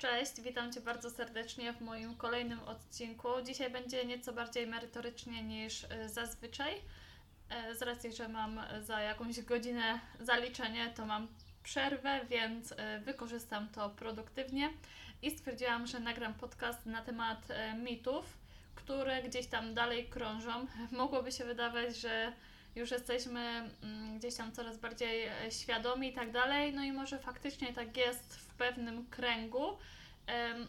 Cześć, witam Cię bardzo serdecznie w moim kolejnym odcinku. Dzisiaj będzie nieco bardziej merytorycznie niż e, zazwyczaj. E, z racji, że mam za jakąś godzinę zaliczenie, to mam przerwę, więc e, wykorzystam to produktywnie i stwierdziłam, że nagram podcast na temat mitów, które gdzieś tam dalej krążą. Mogłoby się wydawać, że już jesteśmy mm, gdzieś tam coraz bardziej świadomi i tak dalej, no i może faktycznie tak jest w pewnym kręgu,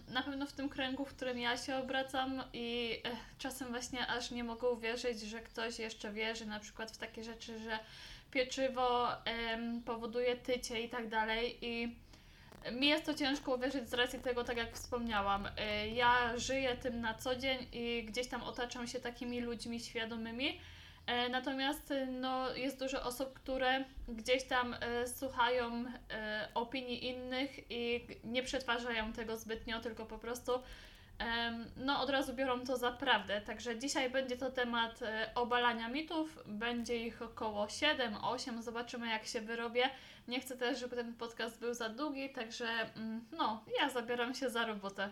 na pewno w tym kręgu, w którym ja się obracam i e, czasem właśnie aż nie mogę uwierzyć, że ktoś jeszcze wierzy na przykład w takie rzeczy, że pieczywo powoduje tycie i tak dalej. I mi jest to ciężko uwierzyć z racji tego, tak jak wspomniałam. E, ja żyję tym na co dzień i gdzieś tam otaczam się takimi ludźmi świadomymi, E, natomiast e, no, jest dużo osób, które gdzieś tam e, słuchają opinii innych i nie przetwarzają tego zbytnio, tylko po prostu no, od razu biorą to za prawdę. Także dzisiaj będzie to temat obalania mitów. Będzie ich około 7-8. Zobaczymy, jak się wyrobię. Nie chcę też, żeby ten podcast był za długi, także mm, no, ja zabieram się za robotę.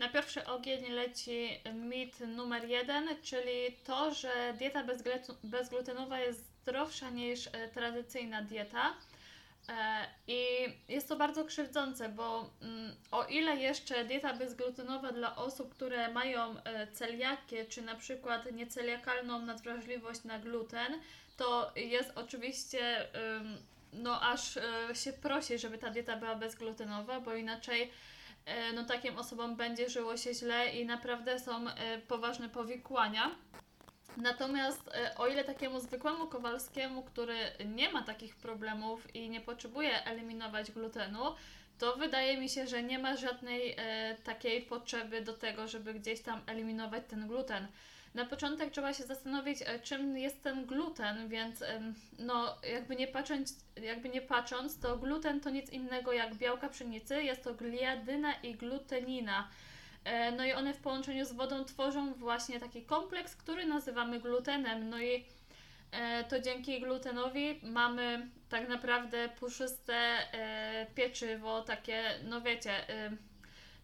Na pierwszy ogień leci mit numer jeden, czyli to, że dieta bezglutenowa jest zdrowsza niż e, tradycyjna dieta. E, I jest to bardzo krzywdzące, bo mm, o ile jeszcze dieta bezglutenowa dla osób, które mają e, celiakię, czy na przykład nieceliakalną nadwrażliwość na gluten, to jest oczywiście, no aż się prosi, żeby ta dieta była bezglutenowa, bo inaczej no takim osobom będzie żyło się źle i naprawdę są e, poważne powikłania. Natomiast e, o ile takiemu zwykłemu Kowalskiemu, który nie ma takich problemów i nie potrzebuje eliminować glutenu, to wydaje mi się, że nie ma żadnej e, takiej potrzeby do tego, żeby gdzieś tam eliminować ten gluten. Na początek trzeba się zastanowić, e, czym jest ten gluten, więc no, jakby, nie patrząc, jakby nie patrząc, to gluten to nic innego jak białka pszenicy, jest to gliadyna i glutenina. E, no i one w połączeniu z wodą tworzą właśnie taki kompleks, który nazywamy glutenem. No i e, to dzięki glutenowi mamy tak naprawdę puszyste pieczywo, takie, no wiecie,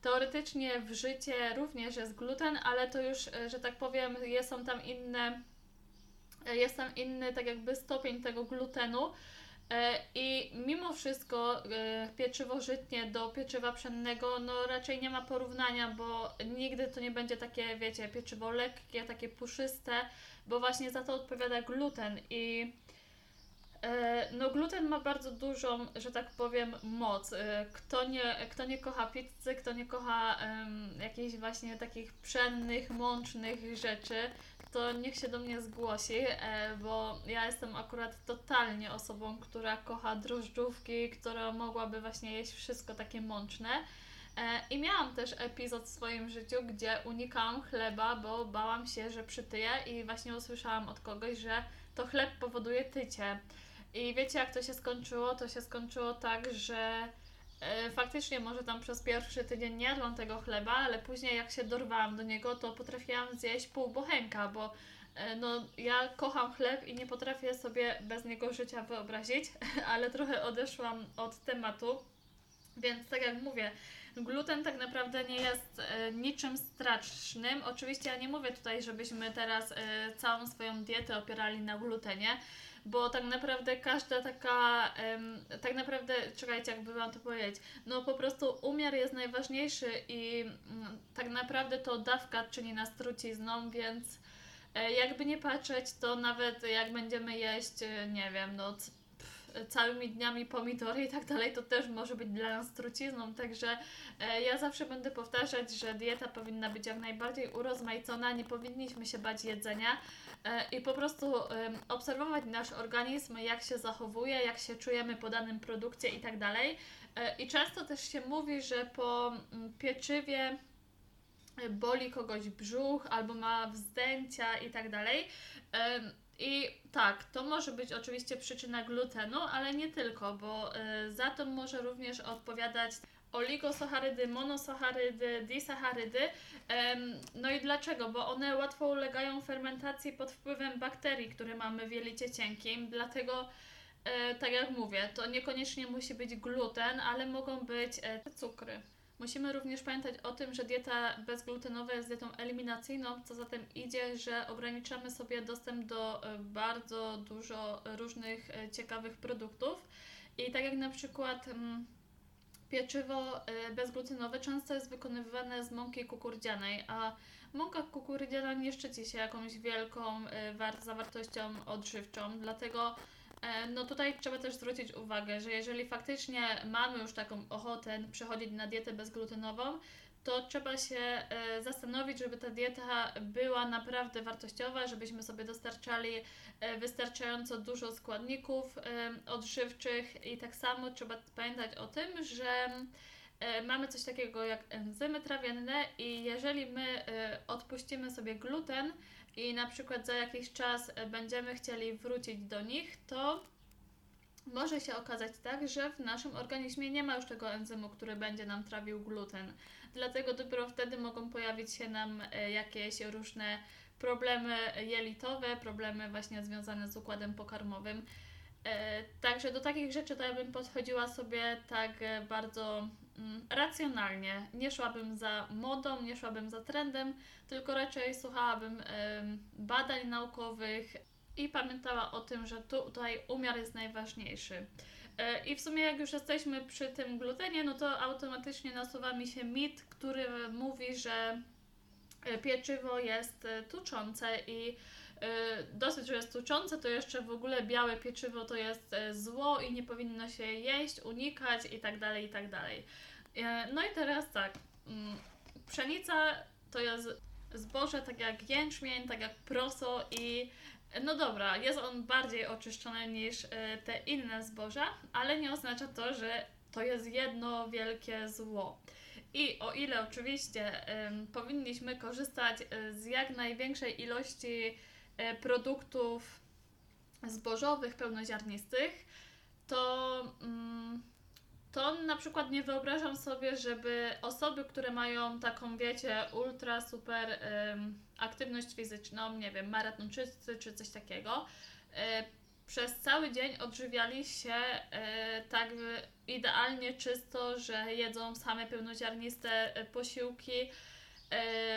Teoretycznie w życie również jest gluten, ale to już, e, że tak powiem, są tam inne, e, jest tam inny tak jakby stopień tego glutenu. E, I mimo wszystko pieczywo żytnie do pieczywa pszennego no raczej nie ma porównania, bo nigdy to nie będzie takie, wiecie, pieczywo lekkie, takie puszyste, bo właśnie za to odpowiada gluten i no gluten ma bardzo dużą, że tak powiem, moc. E, kto nie, kto nie kocha pizzy, kto nie kocha um, jakichś właśnie takich pszennych, mącznych rzeczy, to niech się do mnie zgłosi, e, bo ja jestem akurat totalnie osobą, która kocha drożdżówki, która mogłaby właśnie jeść wszystko takie mączne. I miałam też epizod w swoim życiu, gdzie unikałam chleba, bo bałam się, że przytyję i właśnie usłyszałam od kogoś, że to chleb powoduje tycie. I wiecie, jak to się skończyło? To się skończyło tak, że e, faktycznie może tam przez pierwszy tydzień nie jadłam tego chleba, ale później jak się dorwałam do niego, to potrafiłam zjeść pół bochenka, bo e, no, ja kocham chleb i nie potrafię sobie bez niego życia wyobrazić, ale trochę odeszłam od tematu. Więc tak jak mówię, gluten tak naprawdę nie jest e, niczym strasznym. Oczywiście ja nie mówię tutaj, żebyśmy teraz e, całą swoją dietę opierali na glutenie, bo tak naprawdę każda taka, tak naprawdę, czekajcie, jakby Wam to powiedzieć, no po prostu umiar jest najważniejszy i mm, tak naprawdę to dawka czyni nas trucizną, więc e, jakby nie patrzeć, to nawet jak będziemy jeść, e, nie wiem, no całymi dniami pomidory i tak dalej, to też może być dla nas trucizną. Także e, ja zawsze będę powtarzać, że dieta powinna być jak najbardziej urozmaicona, nie powinniśmy się bać jedzenia e, i po prostu obserwować nasz organizm, jak się zachowuje, jak się czujemy po danym produkcie i tak dalej. E, I często też się mówi, że po mm, pieczywie boli kogoś brzuch albo ma wzdęcia i tak dalej. I tak, to może być oczywiście przyczyna glutenu, ale nie tylko, bo y, za to może również odpowiadać oligosacharydy, monosacharydy, disacharydy. No i dlaczego? Bo one łatwo ulegają fermentacji pod wpływem bakterii, które mamy w jelicie cienkim, dlatego e, tak jak mówię, to niekoniecznie musi być gluten, ale mogą być e, cukry. Musimy również pamiętać o tym, że dieta bezglutenowa jest dietą eliminacyjną, co za tym idzie, że ograniczamy sobie dostęp do e, bardzo dużo różnych e, ciekawych produktów. I tak jak na przykład mm, pieczywo e, bezglutenowe często jest wykonywane z mąki kukurydzianej, a mąka kukurydziana nie szczyci się jakąś wielką zawartością odżywczą, dlatego no tutaj trzeba też zwrócić uwagę, że jeżeli faktycznie mamy już taką ochotę przechodzić na dietę bezglutenową, to trzeba się e, zastanowić, żeby ta dieta była naprawdę wartościowa, żebyśmy sobie dostarczali e, wystarczająco dużo składników odżywczych. I tak samo trzeba pamiętać o tym, że mamy coś takiego jak enzymy trawienne i jeżeli my odpuścimy sobie gluten, i na przykład za jakiś czas e, będziemy chcieli wrócić do nich, to może się okazać tak, że w naszym organizmie nie ma już tego enzymu, który będzie nam trawił gluten. Dlatego dopiero wtedy mogą pojawić się nam e, jakieś różne problemy jelitowe, problemy właśnie związane z układem pokarmowym. E, także do takich rzeczy to ja bym podchodziła sobie tak bardzo racjonalnie. Nie szłabym za modą, nie szłabym za trendem, tylko raczej słuchałabym badań naukowych i pamiętała o tym, że tutaj umiar jest najważniejszy. E, I w sumie, jak już jesteśmy przy tym glutenie, no to automatycznie nasuwa mi się mit, który mówi, że e, pieczywo jest e, tuczące i dosyć, że jest to jeszcze w ogóle białe pieczywo to jest zło i nie powinno się jeść, unikać i tak dalej, i tak dalej. E, no i teraz tak, mm, pszenica to jest zboże tak jak jęczmień, tak jak proso i no dobra, jest on bardziej oczyszczony niż te inne zboża, ale nie oznacza to, że to jest jedno wielkie zło. I o ile oczywiście powinniśmy korzystać z jak największej ilości produktów zbożowych, pełnoziarnistych, to um, to na przykład nie wyobrażam sobie, żeby osoby, które mają taką, wiecie, ultra super aktywność fizyczną, nie wiem, maratończycy czy coś takiego, y, przez cały dzień odżywiali się y, tak idealnie czysto, że jedzą same pełnoziarniste posiłki,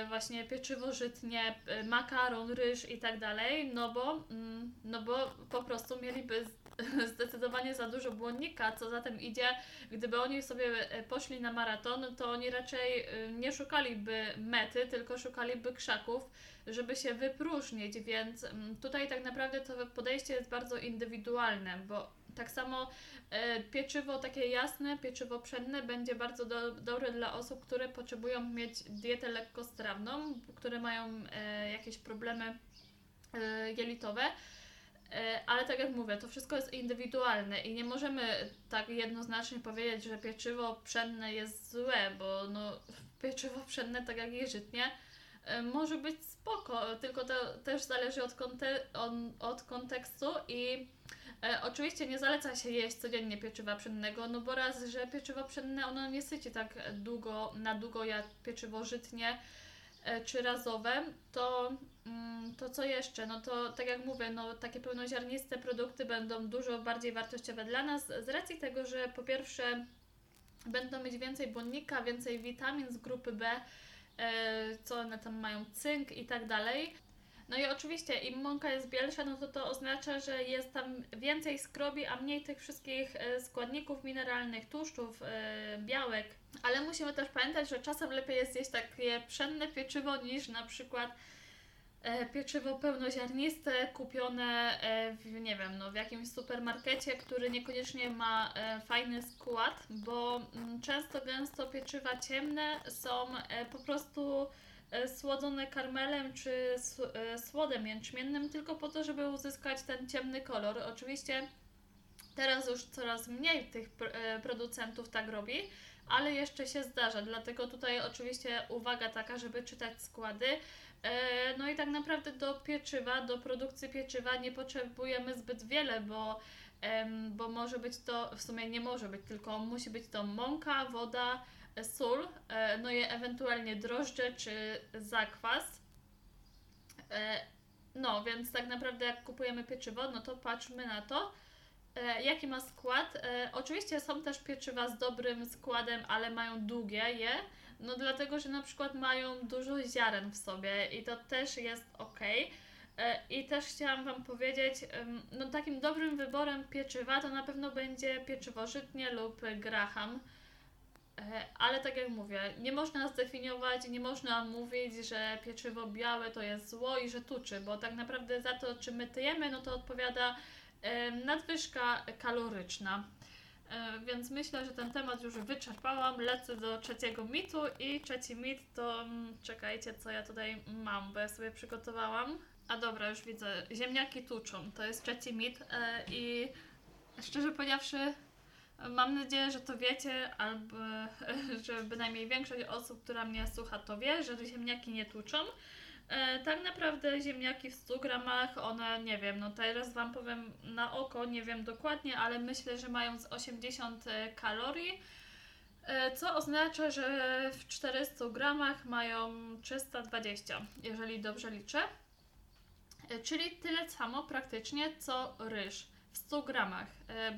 właśnie pieczywo żytnie, y, makaron, ryż i tak dalej, no bo, mm, no bo po prostu mieliby zdecydowanie za dużo błonnika, co zatem idzie, gdyby oni sobie e, poszli na maraton, to oni raczej e, nie szukaliby mety, tylko szukaliby krzaków, żeby się wypróżnić, więc mm, tutaj tak naprawdę to podejście jest bardzo indywidualne, bo tak samo e, pieczywo takie jasne, pieczywo pszenne będzie bardzo do, dobre dla osób, które potrzebują mieć dietę lekkostrawną, które mają e, jakieś problemy e, jelitowe. Ale tak jak mówię, to wszystko jest indywidualne i nie możemy tak jednoznacznie powiedzieć, że pieczywo pszenne jest złe, bo no, pieczywo pszenne, tak jak e, może być spoko, tylko to też zależy od, konte on, od kontekstu i e, oczywiście nie zaleca się jeść codziennie pieczywa pszennego, no bo raz, że pieczywo pszenne ono nie syci tak długo, na długo jak pieczywo żytnie, E, czy razowe, to, mm, to co jeszcze? No to tak jak mówię, no takie pełnoziarniste produkty będą dużo bardziej wartościowe dla nas z racji tego, że po pierwsze będą mieć więcej błonnika, więcej witamin z grupy B, e, co one tam mają, cynk i tak dalej. No i oczywiście im mąka jest bielsza, no to to oznacza, że jest tam więcej skrobi, a mniej tych wszystkich e, składników mineralnych, tłuszczów, białek, ale musimy też pamiętać, że czasem lepiej jest zjeść takie pszenne pieczywo niż na przykład e, pieczywo pełnoziarniste kupione e, w, nie wiem, no, w jakimś supermarkecie, który niekoniecznie ma e, fajny skład, bo mm, często gęsto pieczywa ciemne są po prostu słodzone karmelem czy słodem jęczmiennym tylko po to, żeby uzyskać ten ciemny kolor. Oczywiście teraz już coraz mniej tych producentów tak robi, ale jeszcze się zdarza, dlatego tutaj oczywiście uwaga taka, żeby czytać składy. E, no i tak naprawdę do pieczywa, do produkcji pieczywa nie potrzebujemy zbyt wiele, bo, bo może być to, w sumie nie może być, tylko musi być to mąka, woda, sól, e, no i ewentualnie drożdże czy zakwas. E, no, więc tak naprawdę jak kupujemy pieczywo, no to patrzmy na to, E, jaki ma skład? Oczywiście są też pieczywa z dobrym składem, ale mają długie je. No dlatego, że na przykład mają dużo ziaren w sobie i to też jest ok. I też chciałam Wam powiedzieć, no takim dobrym wyborem pieczywa to na pewno będzie pieczywo żytnie lub graham. E, ale tak jak mówię, nie można zdefiniować, nie można mówić, że pieczywo białe to jest zło i że tuczy, bo tak naprawdę za to, czy my tyjemy, no to odpowiada nadwyżka kaloryczna. E, więc myślę, że ten temat już wyczerpałam. Lecę do trzeciego mitu i trzeci mit to mm, czekajcie, co ja tutaj mam, bo ja sobie przygotowałam. A dobra, już widzę. Ziemniaki tuczą. To jest trzeci mit e, i szczerze powiedziawszy, mam nadzieję, że to wiecie, albo że bynajmniej większość osób, która mnie słucha, to wie, że ziemniaki nie tuczą. E, tak naprawdę ziemniaki w 100 gramach, one nie wiem, no teraz Wam powiem na oko, nie wiem dokładnie, ale myślę, że mają z 80 e, kalorii, e, co oznacza, że w 400 gramach mają 320, jeżeli dobrze liczę. Czyli tyle samo praktycznie co ryż 100 gramach,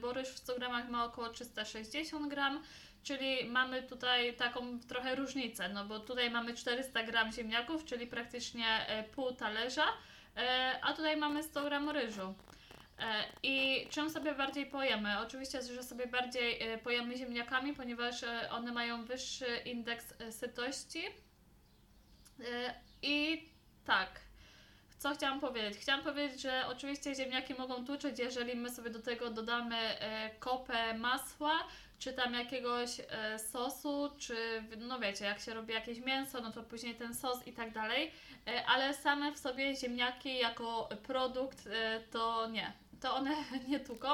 bo ryż w 100 gramach ma około 360 gram, Czyli mamy tutaj taką trochę różnicę, no bo tutaj mamy 400 gram ziemniaków, czyli praktycznie e, pół talerza, e, a tutaj mamy 100 gram ryżu. E, I czym sobie bardziej pojemy? Oczywiście, że sobie bardziej pojemy ziemniakami, ponieważ one mają wyższy indeks sytości. I tak, co chciałam powiedzieć? Chciałam powiedzieć, że oczywiście ziemniaki mogą tuczyć, jeżeli my sobie do tego dodamy kopę masła, czy tam jakiegoś e, sosu, czy no wiecie, jak się robi jakieś mięso, no to później ten sos i tak dalej, e, ale same w sobie ziemniaki jako produkt e, to nie, to one nie tuką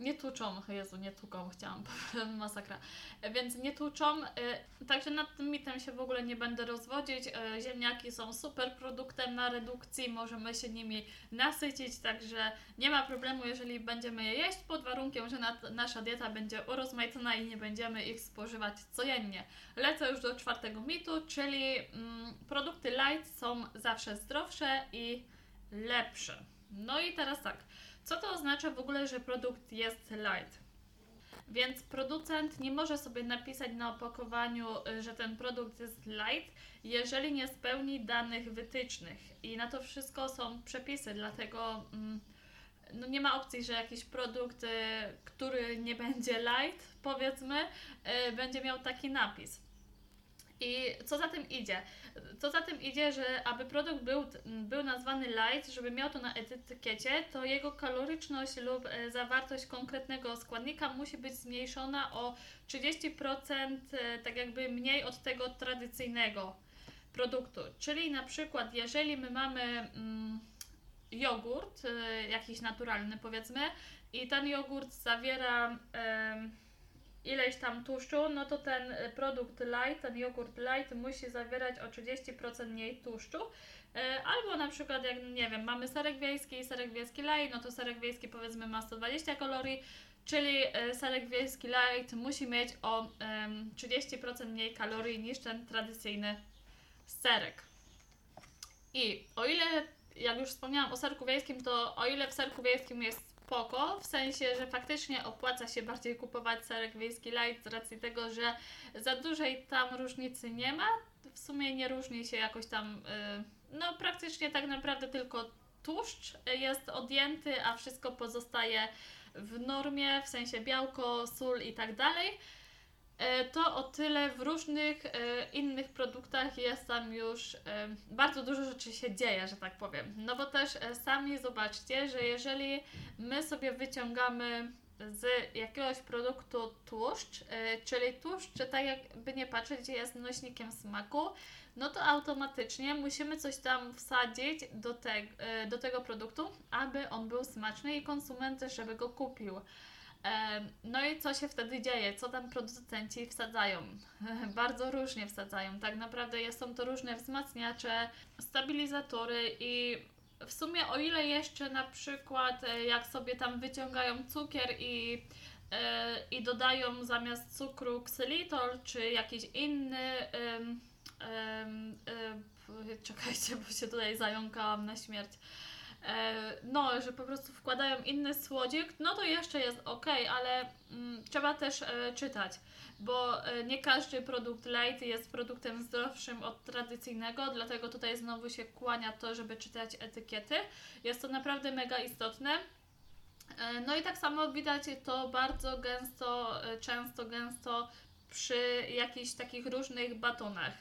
nie tuczą, Jezu, nie tuką, chciałam, masakra, więc nie tuczą, y, także nad tym mitem się w ogóle nie będę rozwodzić, y, ziemniaki są super produktem na redukcji, możemy się nimi nasycić, także nie ma problemu, jeżeli będziemy je jeść, pod warunkiem, że nasza dieta będzie urozmaicona i nie będziemy ich spożywać codziennie. Lecę już do czwartego mitu, czyli mm, produkty light są zawsze zdrowsze i lepsze. No i teraz tak, co to oznacza w ogóle, że produkt jest light? Więc producent nie może sobie napisać na opakowaniu, że ten produkt jest light, jeżeli nie spełni danych wytycznych. I na to wszystko są przepisy, dlatego mm, no nie ma opcji, że jakiś produkt, y, który nie będzie light, powiedzmy, y, będzie miał taki napis. I co za tym idzie? Co za tym idzie, że aby produkt był, był nazwany light, żeby miał to na etykiecie, to jego kaloryczność lub e, zawartość konkretnego składnika musi być zmniejszona o 30% e, tak jakby mniej od tego tradycyjnego produktu. Czyli na przykład jeżeli my mamy mm, jogurt, e, jakiś naturalny powiedzmy, i ten jogurt zawiera ileś tam tłuszczu, no to ten y, produkt light, ten jogurt light musi zawierać o 30% mniej tłuszczu. Y, albo na przykład jak, nie wiem, mamy serek wiejski i serek wiejski light, no to serek wiejski powiedzmy ma 120 kalorii, czyli y, serek wiejski light musi mieć o 30% mniej kalorii niż ten tradycyjny serek. I o ile, jak już wspomniałam o serku wiejskim, to o ile w serku wiejskim jest spoko, w sensie, że faktycznie opłaca się bardziej kupować serek wiejski light z racji tego, że za dużej tam różnicy nie ma. W sumie nie różni się jakoś tam, yy, no praktycznie tak naprawdę tylko tłuszcz jest odjęty, a wszystko pozostaje w normie, w sensie białko, sól i tak dalej. E, to o tyle w różnych e, innych produktach jest tam już e, bardzo dużo rzeczy się dzieje, że tak powiem. No bo też sami zobaczcie, że jeżeli my sobie wyciągamy z jakiegoś produktu tłuszcz, czyli tłuszcz, czy tak jakby nie patrzeć, jest nośnikiem smaku, no to automatycznie musimy coś tam wsadzić do, te, do tego produktu, aby on był smaczny i konsument żeby go kupił. No i co się wtedy dzieje? Co tam producenci wsadzają? Bardzo różnie wsadzają. Tak naprawdę są to różne wzmacniacze, stabilizatory i w sumie o ile jeszcze na przykład e, jak sobie tam wyciągają cukier i, e, i dodają zamiast cukru ksylitol czy jakiś inny um, czekajcie, bo się tutaj zająkałam na śmierć e, no, że po prostu wkładają inny słodzik, no to jeszcze jest ok, ale mm, trzeba też e, czytać, bo e, nie każdy produkt light jest produktem zdrowszym od tradycyjnego, dlatego tutaj znowu się kłania to, żeby czytać etykiety. Jest to naprawdę mega istotne. E, no i tak samo widać to bardzo gęsto, e, często gęsto przy jakichś takich różnych batonach,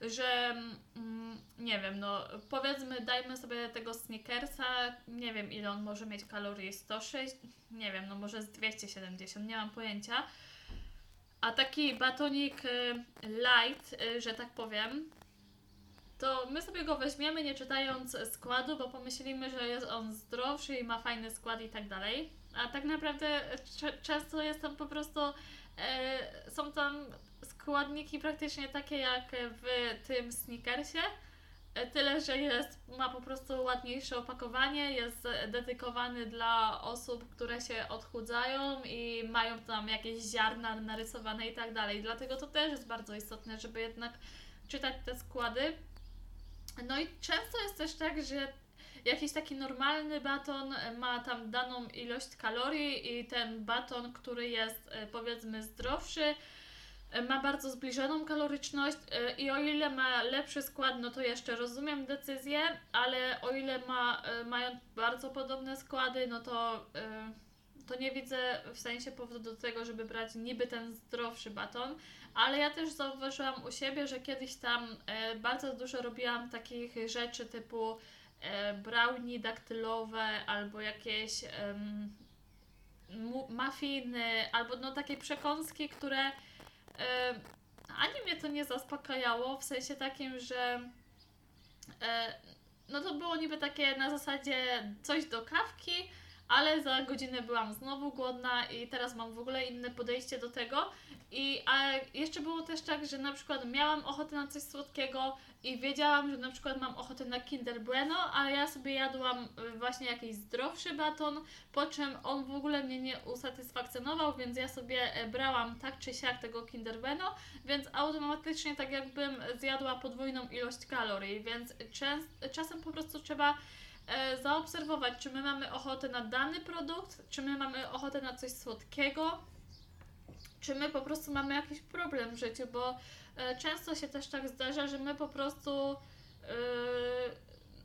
że mm, nie wiem, no powiedzmy dajmy sobie tego Snickersa, nie wiem ile on może mieć kalorii, 106, nie wiem, no może z 270, nie mam pojęcia. A taki batonik e, light, że tak powiem, to my sobie go weźmiemy nie czytając składu, bo pomyślimy, że jest on zdrowszy i ma fajny skład i tak dalej. A tak naprawdę często jest tam po prostu, e, są tam składniki praktycznie takie jak w tym sneakersie, e, tyle że jest, ma po prostu ładniejsze opakowanie, jest dedykowany dla osób, które się odchudzają i mają tam jakieś ziarna narysowane i tak dalej. Dlatego to też jest bardzo istotne, żeby jednak czytać te składy no i często jest też tak, że jakiś taki normalny baton ma tam daną ilość kalorii i ten baton, który jest e, powiedzmy zdrowszy, ma bardzo zbliżoną kaloryczność e, i o ile ma lepszy skład, no to jeszcze rozumiem decyzję, ale o ile ma, mają bardzo podobne składy, no to, to nie widzę w sensie powodu do tego, żeby brać niby ten zdrowszy baton, ale ja też zauważyłam u siebie, że kiedyś tam e, bardzo dużo robiłam takich rzeczy typu e, brownie daktylowe albo jakieś muffiny, albo no takie przekąski, które e, ani mnie to nie zaspokajało, w sensie takim, że e, no to było niby takie na zasadzie coś do kawki, ale za godzinę byłam znowu głodna i teraz mam w ogóle inne podejście do tego. I a jeszcze było też tak, że na przykład miałam ochotę na coś słodkiego i wiedziałam, że na przykład mam ochotę na Kinder Bueno, ale ja sobie jadłam y, właśnie jakiś zdrowszy baton, po czym on w ogóle mnie nie usatysfakcjonował, więc ja sobie e, brałam tak czy siak tego Kinder Bueno, więc automatycznie tak jakbym zjadła podwójną ilość kalorii, więc czas, czasem po prostu trzeba zaobserwować, czy my mamy ochotę na dany produkt, czy my mamy ochotę na coś słodkiego, czy my po prostu mamy jakiś problem w życiu, bo e, często się też tak zdarza, że my po prostu e,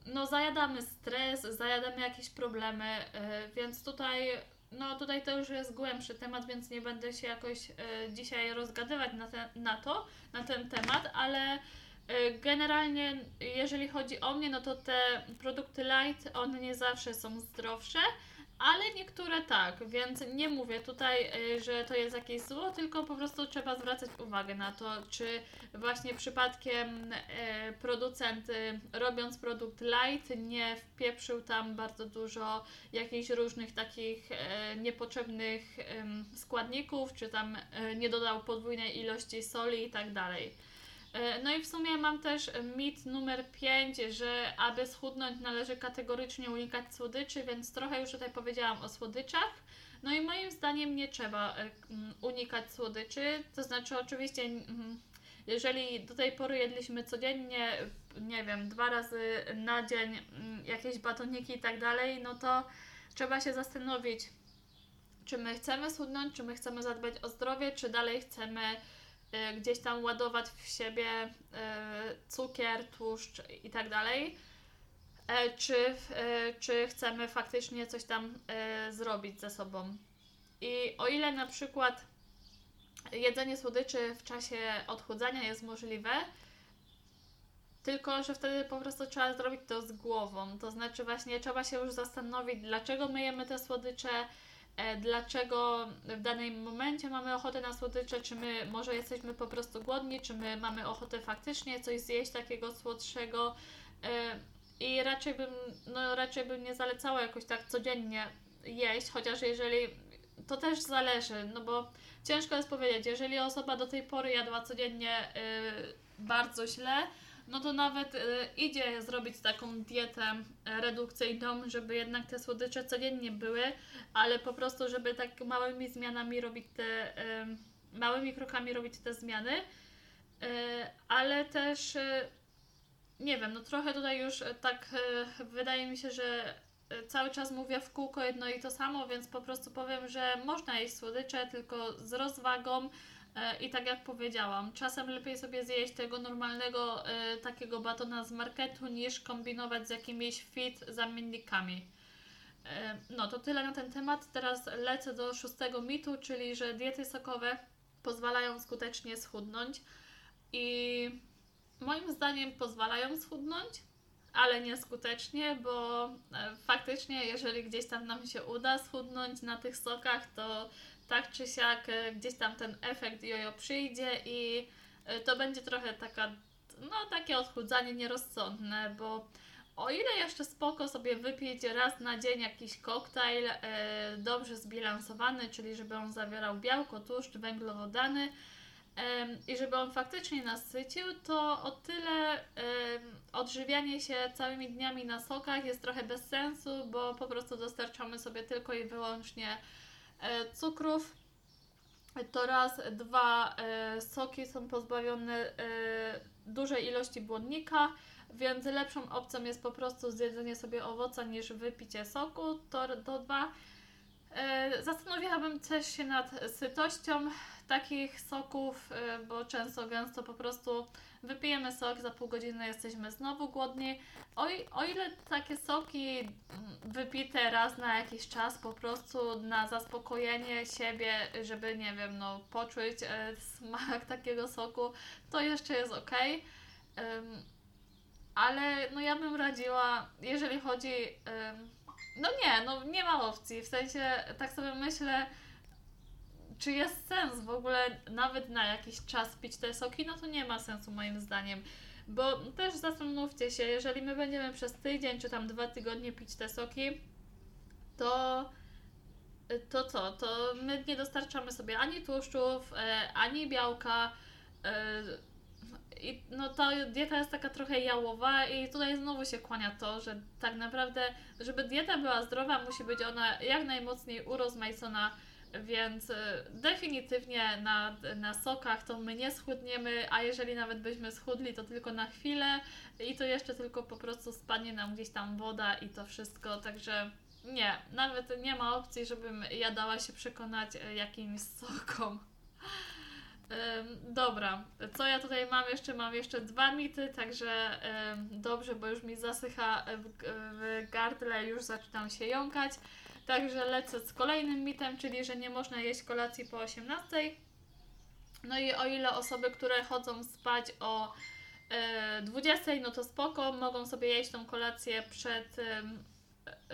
no zajadamy stres, zajadamy jakieś problemy, e, więc tutaj no tutaj to już jest głębszy temat, więc nie będę się jakoś dzisiaj rozgadywać na, te, na to, na ten temat, ale generalnie jeżeli chodzi o mnie, no to te produkty light, one nie zawsze są zdrowsze, ale niektóre tak, więc nie mówię tutaj, y, że to jest jakieś zło, tylko po prostu trzeba zwracać uwagę na to, czy właśnie przypadkiem y, producent robiąc produkt light nie wpieprzył tam bardzo dużo jakichś różnych takich niepotrzebnych składników, czy tam nie dodał podwójnej ilości soli i tak dalej. E, no i w sumie mam też mit numer 5, że aby schudnąć należy kategorycznie unikać słodyczy, więc trochę już tutaj powiedziałam o słodyczach. No i moim zdaniem nie trzeba e, unikać słodyczy, to znaczy oczywiście jeżeli do tej pory jedliśmy codziennie, nie wiem, dwa razy na dzień jakieś batoniki i tak dalej, no to trzeba się zastanowić, czy my chcemy schudnąć, czy my chcemy zadbać o zdrowie, czy dalej chcemy gdzieś tam ładować w siebie y, cukier, tłuszcz i tak dalej. E, czy, y, czy chcemy faktycznie coś tam zrobić ze sobą. I o ile na przykład jedzenie słodyczy w czasie odchudzania jest możliwe, tylko że wtedy po prostu trzeba zrobić to z głową. To znaczy, właśnie trzeba się już zastanowić, dlaczego my jemy te słodycze, E, dlaczego w danym momencie mamy ochotę na słodycze, czy my może jesteśmy po prostu głodni, czy my mamy ochotę faktycznie coś zjeść takiego słodszego? E, i raczej bym, no raczej bym nie zalecała jakoś tak codziennie jeść, chociaż jeżeli to też zależy, no bo ciężko jest powiedzieć, jeżeli osoba do tej pory jadła codziennie y, bardzo źle, no to nawet y, idzie zrobić taką dietę redukcyjną, żeby jednak te słodycze codziennie były, ale po prostu, żeby tak małymi zmianami robić te, małymi krokami robić te zmiany, y, ale też y, nie wiem, no trochę tutaj już tak wydaje mi się, że cały czas mówię w kółko jedno i to samo, więc po prostu powiem, że można jeść słodycze, tylko z rozwagą. E, I tak jak powiedziałam, czasem lepiej sobie zjeść tego normalnego e, takiego batona z marketu niż kombinować z jakimiś fit zamiennikami. E, no to tyle na ten temat. Teraz lecę do szóstego mitu, czyli że diety sokowe pozwalają skutecznie schudnąć. I moim zdaniem pozwalają schudnąć, ale nieskutecznie, bo faktycznie, jeżeli gdzieś tam nam się uda schudnąć na tych sokach, to tak czy siak e, gdzieś tam ten efekt jojo przyjdzie i e, to będzie trochę taka, no takie odchudzanie nierozsądne, bo o ile jeszcze spoko sobie wypić raz na dzień jakiś koktajl e, dobrze zbilansowany, czyli żeby on zawierał białko, tłuszcz, węglowodany i żeby on faktycznie nasycił, to o tyle odżywianie się całymi dniami na sokach jest trochę bez sensu, bo po prostu dostarczamy sobie tylko i wyłącznie cukrów. To raz, dwa, e, soki są pozbawione e, dużej ilości błonnika, więc lepszą opcją jest po prostu zjedzenie sobie owoca niż wypicie soku. To, to dwa. E, Zastanawiałabym też się nad sytością takich soków, e, bo często, gęsto po prostu wypijemy sok, za pół godziny jesteśmy znowu głodni. O, o ile takie soki wypite raz na jakiś czas, po prostu na zaspokojenie siebie, żeby nie wiem, no poczuć e, smak takiego soku, to jeszcze jest ok. Ale no ja bym radziła, jeżeli chodzi. em, no nie, no nie ma opcji. W sensie tak sobie myślę, czy jest sens w ogóle nawet na jakiś czas pić te soki, no to nie ma sensu moim zdaniem. Bo też zastanówcie się, jeżeli my będziemy przez tydzień czy tam dwa tygodnie pić te soki, to to co? To my nie dostarczamy sobie ani tłuszczów, e, ani białka. E, i no ta dieta jest taka trochę jałowa i tutaj znowu się kłania to, że tak naprawdę, żeby dieta była zdrowa, musi być ona jak najmocniej urozmaicona, więc y, definitywnie na, na sokach to my nie schudniemy, a jeżeli nawet byśmy schudli, to tylko na chwilę i to jeszcze tylko po prostu spadnie nam gdzieś tam woda i to wszystko, także nie, nawet nie ma opcji, żebym ja dała się przekonać y, jakimś sokom. Ym, dobra, co ja tutaj mam jeszcze? Mam jeszcze dwa mity, także ym, dobrze, bo już mi zasycha w, w gardle, już zaczynam się jąkać. Także lecę z kolejnym mitem, czyli że nie można jeść kolacji po 18. No i o ile osoby, które chodzą spać o e, 20, no to spoko, mogą sobie jeść tą kolację przed e,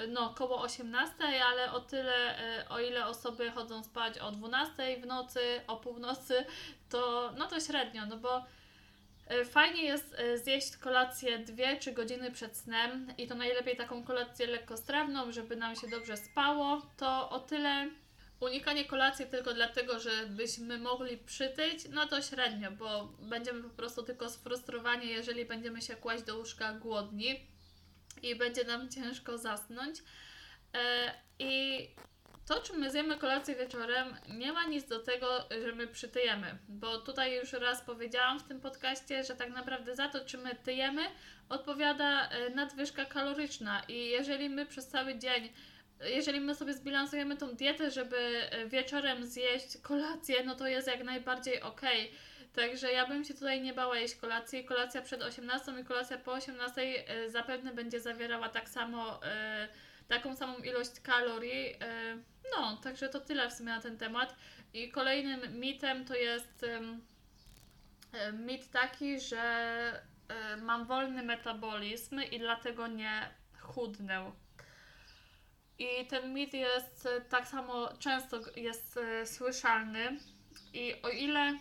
no koło 18, ale o tyle, e, o ile osoby chodzą spać o 12 w nocy, o północy, to no to średnio, no bo e, fajnie jest e, zjeść kolację 2-3 godziny przed snem i to najlepiej taką kolację lekkostrawną, żeby nam się dobrze spało, to o tyle unikanie kolacji tylko dlatego, żebyśmy mogli przytyć, no to średnio, bo będziemy po prostu tylko sfrustrowani, jeżeli będziemy się kłaść do łóżka głodni i będzie nam ciężko zasnąć. E, I to, czy my zjemy kolację wieczorem, nie ma nic do tego, że my przytyjemy, bo tutaj już raz powiedziałam w tym podcaście, że tak naprawdę za to, czy my tyjemy, odpowiada e, nadwyżka kaloryczna i jeżeli my przez cały dzień, jeżeli my sobie zbilansujemy tą dietę, żeby e, wieczorem zjeść kolację, no to jest jak najbardziej ok. Także ja bym się tutaj nie bała jeść kolacji. Kolacja przed 18 i kolacja po 18 e, zapewne będzie zawierała tak samo, taką samą ilość kalorii. No, także to tyle w sumie na ten temat. I kolejnym mitem to jest e, mit taki, że e, mam wolny metabolizm i dlatego nie chudnę. I ten mit jest e, tak samo często jest e, słyszalny. I o ile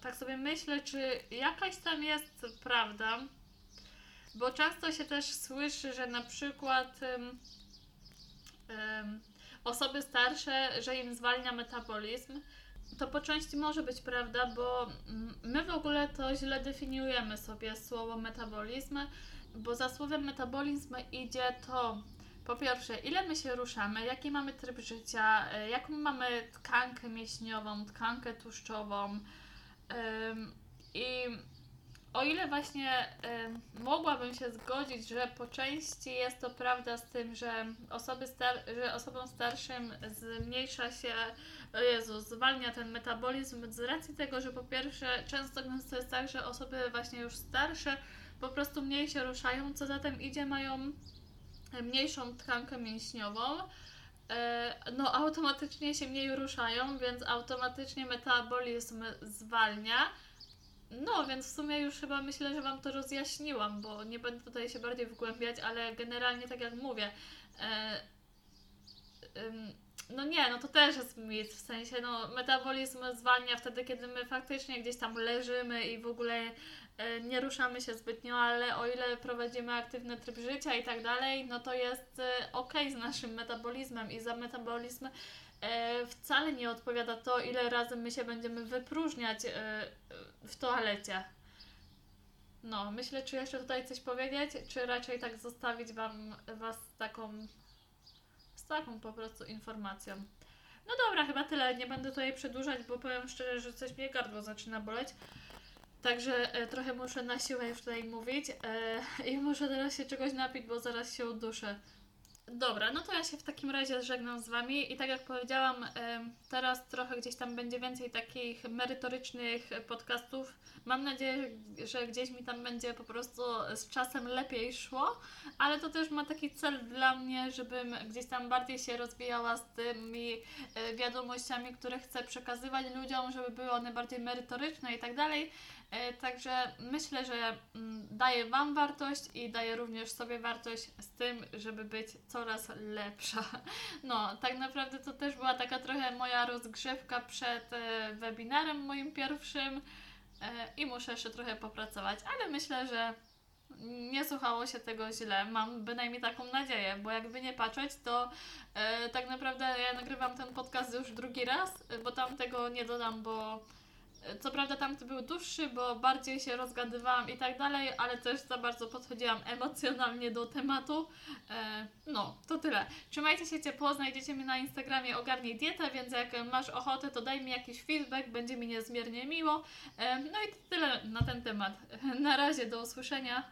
tak sobie myślę, czy jakaś tam jest prawda, bo często się też słyszy, że na przykład em, em, osoby starsze, że im zwalnia metabolizm. To po części może być prawda, bo mm, my w ogóle to źle definiujemy sobie słowo metabolizm, bo za słowem metabolizm idzie to po pierwsze, ile my się ruszamy, jaki mamy tryb życia, e, jaką mamy tkankę mięśniową, tkankę tłuszczową. I o ile właśnie y, mogłabym się zgodzić, że po części jest to prawda z tym, że, osoby star- że osobom starszym zmniejsza się, o Jezu, zwalnia ten metabolizm z racji tego, że po pierwsze często to jest tak, że osoby właśnie już starsze po prostu mniej się ruszają, co za tym idzie, mają mniejszą tkankę mięśniową, e, no automatycznie się mniej ruszają, więc automatycznie metabolizm zwalnia. No, więc w sumie już chyba myślę, że Wam to rozjaśniłam, bo nie będę tutaj się bardziej wgłębiać, ale generalnie tak jak mówię, e, no nie, no to też jest mit, w sensie, no metabolizm zwalnia wtedy, kiedy my faktycznie gdzieś tam leżymy i w ogóle nie ruszamy się zbytnio, ale o ile prowadzimy aktywny tryb życia i tak dalej, no to jest e, ok z naszym metabolizmem i za metabolizm e, wcale nie odpowiada to, ile razy my się będziemy wypróżniać w toalecie. No, myślę, czy jeszcze tutaj coś powiedzieć, czy raczej tak zostawić wam, Was taką, z taką po prostu informacją. No dobra, chyba tyle. Nie będę tutaj przedłużać, bo powiem szczerze, że coś mnie gardło zaczyna boleć. Także e, trochę muszę na siłę już tutaj mówić e, i muszę teraz się czegoś napić, bo zaraz się uduszę. Dobra, no to ja się w takim razie żegnam z Wami i tak jak powiedziałam, teraz trochę gdzieś tam będzie więcej takich merytorycznych podcastów. Mam nadzieję, że gdzieś mi tam będzie po prostu z czasem lepiej szło, ale to też ma taki cel dla mnie, żebym gdzieś tam bardziej się rozwijała z tymi e, wiadomościami, które chcę przekazywać ludziom, żeby były one bardziej merytoryczne i tak dalej. E, także myślę, że mm, daje Wam wartość i daje również sobie wartość z tym, żeby być coraz lepsza. No, tak naprawdę to też była taka trochę moja rozgrzewka przed e, webinarem moim pierwszym i muszę jeszcze trochę popracować, ale myślę, że nie słuchało się tego źle. Mam bynajmniej taką nadzieję, bo jakby nie patrzeć, to e, tak naprawdę ja nagrywam ten podcast już drugi raz, bo tam tego nie dodam, bo co prawda tamty był dłuższy, bo bardziej się rozgadywałam i tak dalej, ale też za bardzo podchodziłam emocjonalnie do tematu. E, no, to tyle. Trzymajcie się ciepło, znajdziecie mnie na Instagramie Ogarnij Dietę, więc jak masz ochotę, to daj mi jakiś feedback, będzie mi niezmiernie miło. E, no i to tyle na ten temat. Na razie, do usłyszenia.